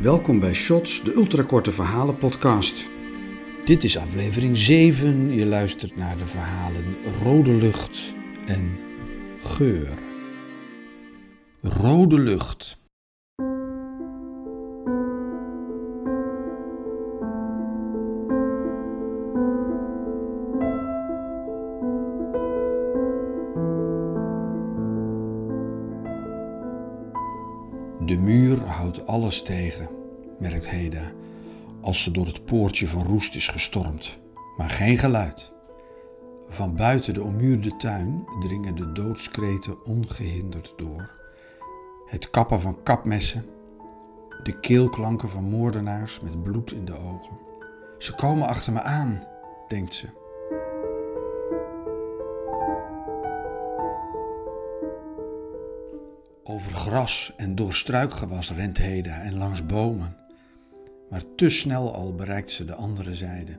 Welkom bij Shots, de ultrakorte verhalen podcast. Dit is aflevering 7. Je luistert naar de verhalen Rode Lucht en Geur. Rode Lucht. De muur houdt alles tegen, merkt Heda, als ze door het poortje van roest is gestormd. Maar geen geluid. Van buiten de ommuurde tuin dringen de doodskreten ongehinderd door. Het kappen van kapmessen, de keelklanken van moordenaars met bloed in de ogen. Ze komen achter me aan, denkt ze. Over gras en door struikgewas rent Heda en langs bomen. Maar te snel al bereikt ze de andere zijde.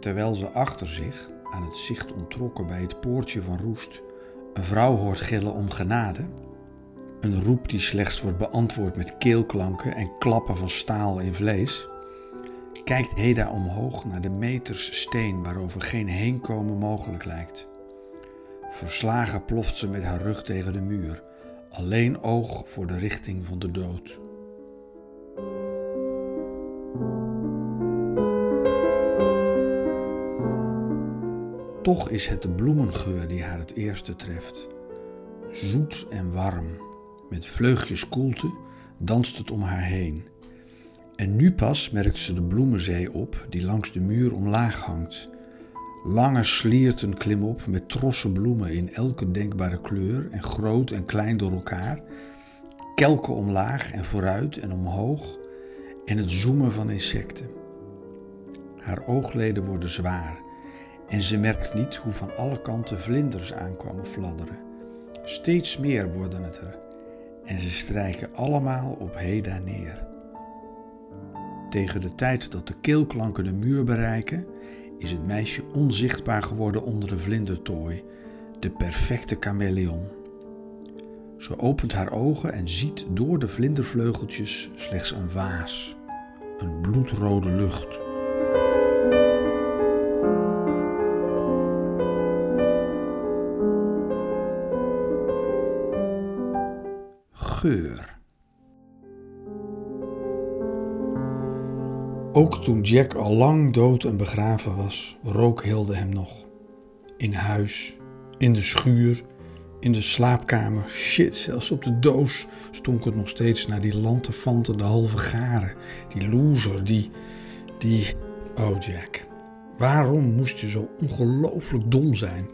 Terwijl ze achter zich, aan het zicht ontrokken bij het poortje van roest, een vrouw hoort gillen om genade. Een roep die slechts wordt beantwoord met keelklanken en klappen van staal in vlees. Kijkt Heda omhoog naar de meters steen waarover geen heenkomen mogelijk lijkt. Verslagen ploft ze met haar rug tegen de muur, alleen oog voor de richting van de dood. Toch is het de bloemengeur die haar het eerste treft. Zoet en warm, met vleugjes koelte, danst het om haar heen. En nu pas merkt ze de bloemenzee op die langs de muur omlaag hangt Lange slierten klimop met trossen bloemen in elke denkbare kleur en groot en klein door elkaar. Kelken omlaag en vooruit en omhoog en het zoemen van insecten. Haar oogleden worden zwaar en ze merkt niet hoe van alle kanten vlinders aankomen fladderen. Steeds meer worden het er en ze strijken allemaal op Heda neer. Tegen de tijd dat de keelklanken de muur bereiken, is het meisje onzichtbaar geworden onder de vlindertooi, de perfecte chameleon. Ze opent haar ogen en ziet door de vlindervleugeltjes slechts een waas, een bloedrode lucht. Geur. Ook toen Jack al lang dood en begraven was, rook Hilde hem nog. In huis, in de schuur, in de slaapkamer, shit, zelfs op de doos stonk het nog steeds naar die lantefantende halve garen. Die loser, die, die... Oh Jack, waarom moest je zo ongelooflijk dom zijn?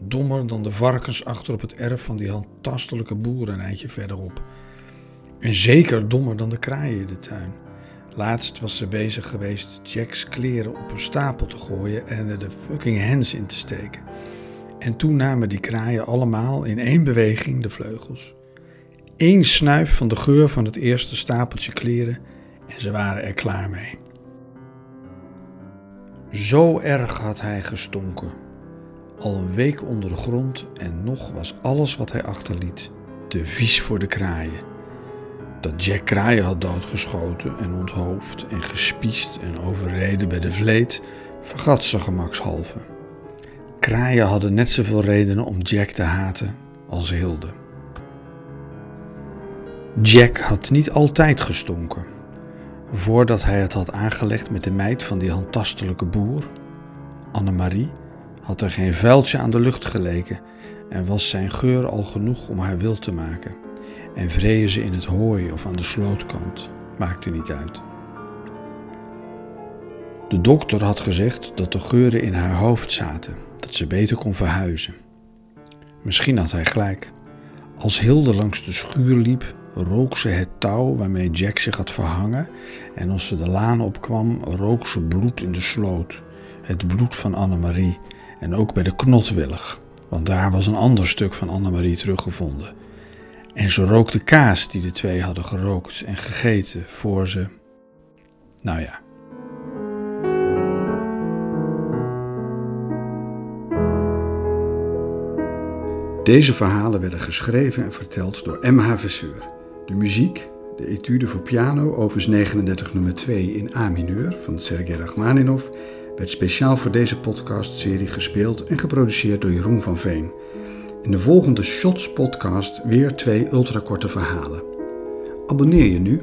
Dommer dan de varkens achter op het erf van die handtastelijke boer een eindje verderop. En zeker dommer dan de kraaien in de tuin. Laatst was ze bezig geweest Jack's kleren op een stapel te gooien en er de fucking hens in te steken. En toen namen die kraaien allemaal in één beweging de vleugels. Eén snuif van de geur van het eerste stapeltje kleren en ze waren er klaar mee. Zo erg had hij gestonken. Al een week onder de grond en nog was alles wat hij achterliet te vies voor de kraaien dat Jack kraaien had doodgeschoten en onthoofd en gespiest en overreden bij de vleet, vergat ze gemakshalve. Kraaien hadden net zoveel redenen om Jack te haten als Hilde. Jack had niet altijd gestonken. Voordat hij het had aangelegd met de meid van die handtastelijke boer, Annemarie, had er geen vuiltje aan de lucht geleken en was zijn geur al genoeg om haar wild te maken en vreden ze in het hooi of aan de slootkant, maakte niet uit. De dokter had gezegd dat de geuren in haar hoofd zaten, dat ze beter kon verhuizen. Misschien had hij gelijk. Als Hilde langs de schuur liep, rook ze het touw waarmee Jack zich had verhangen en als ze de laan opkwam, rook ze bloed in de sloot, het bloed van Annemarie en ook bij de knotwillig, want daar was een ander stuk van Annemarie teruggevonden en ze rookte kaas die de twee hadden gerookt en gegeten voor ze. Nou ja. Deze verhalen werden geschreven en verteld door M.H. Vesseur. De muziek, de etude voor piano, opus 39 nummer 2 in A mineur van Sergei Rachmaninov, werd speciaal voor deze podcastserie gespeeld en geproduceerd door Jeroen van Veen in de volgende Shots podcast weer twee ultrakorte verhalen. Abonneer je nu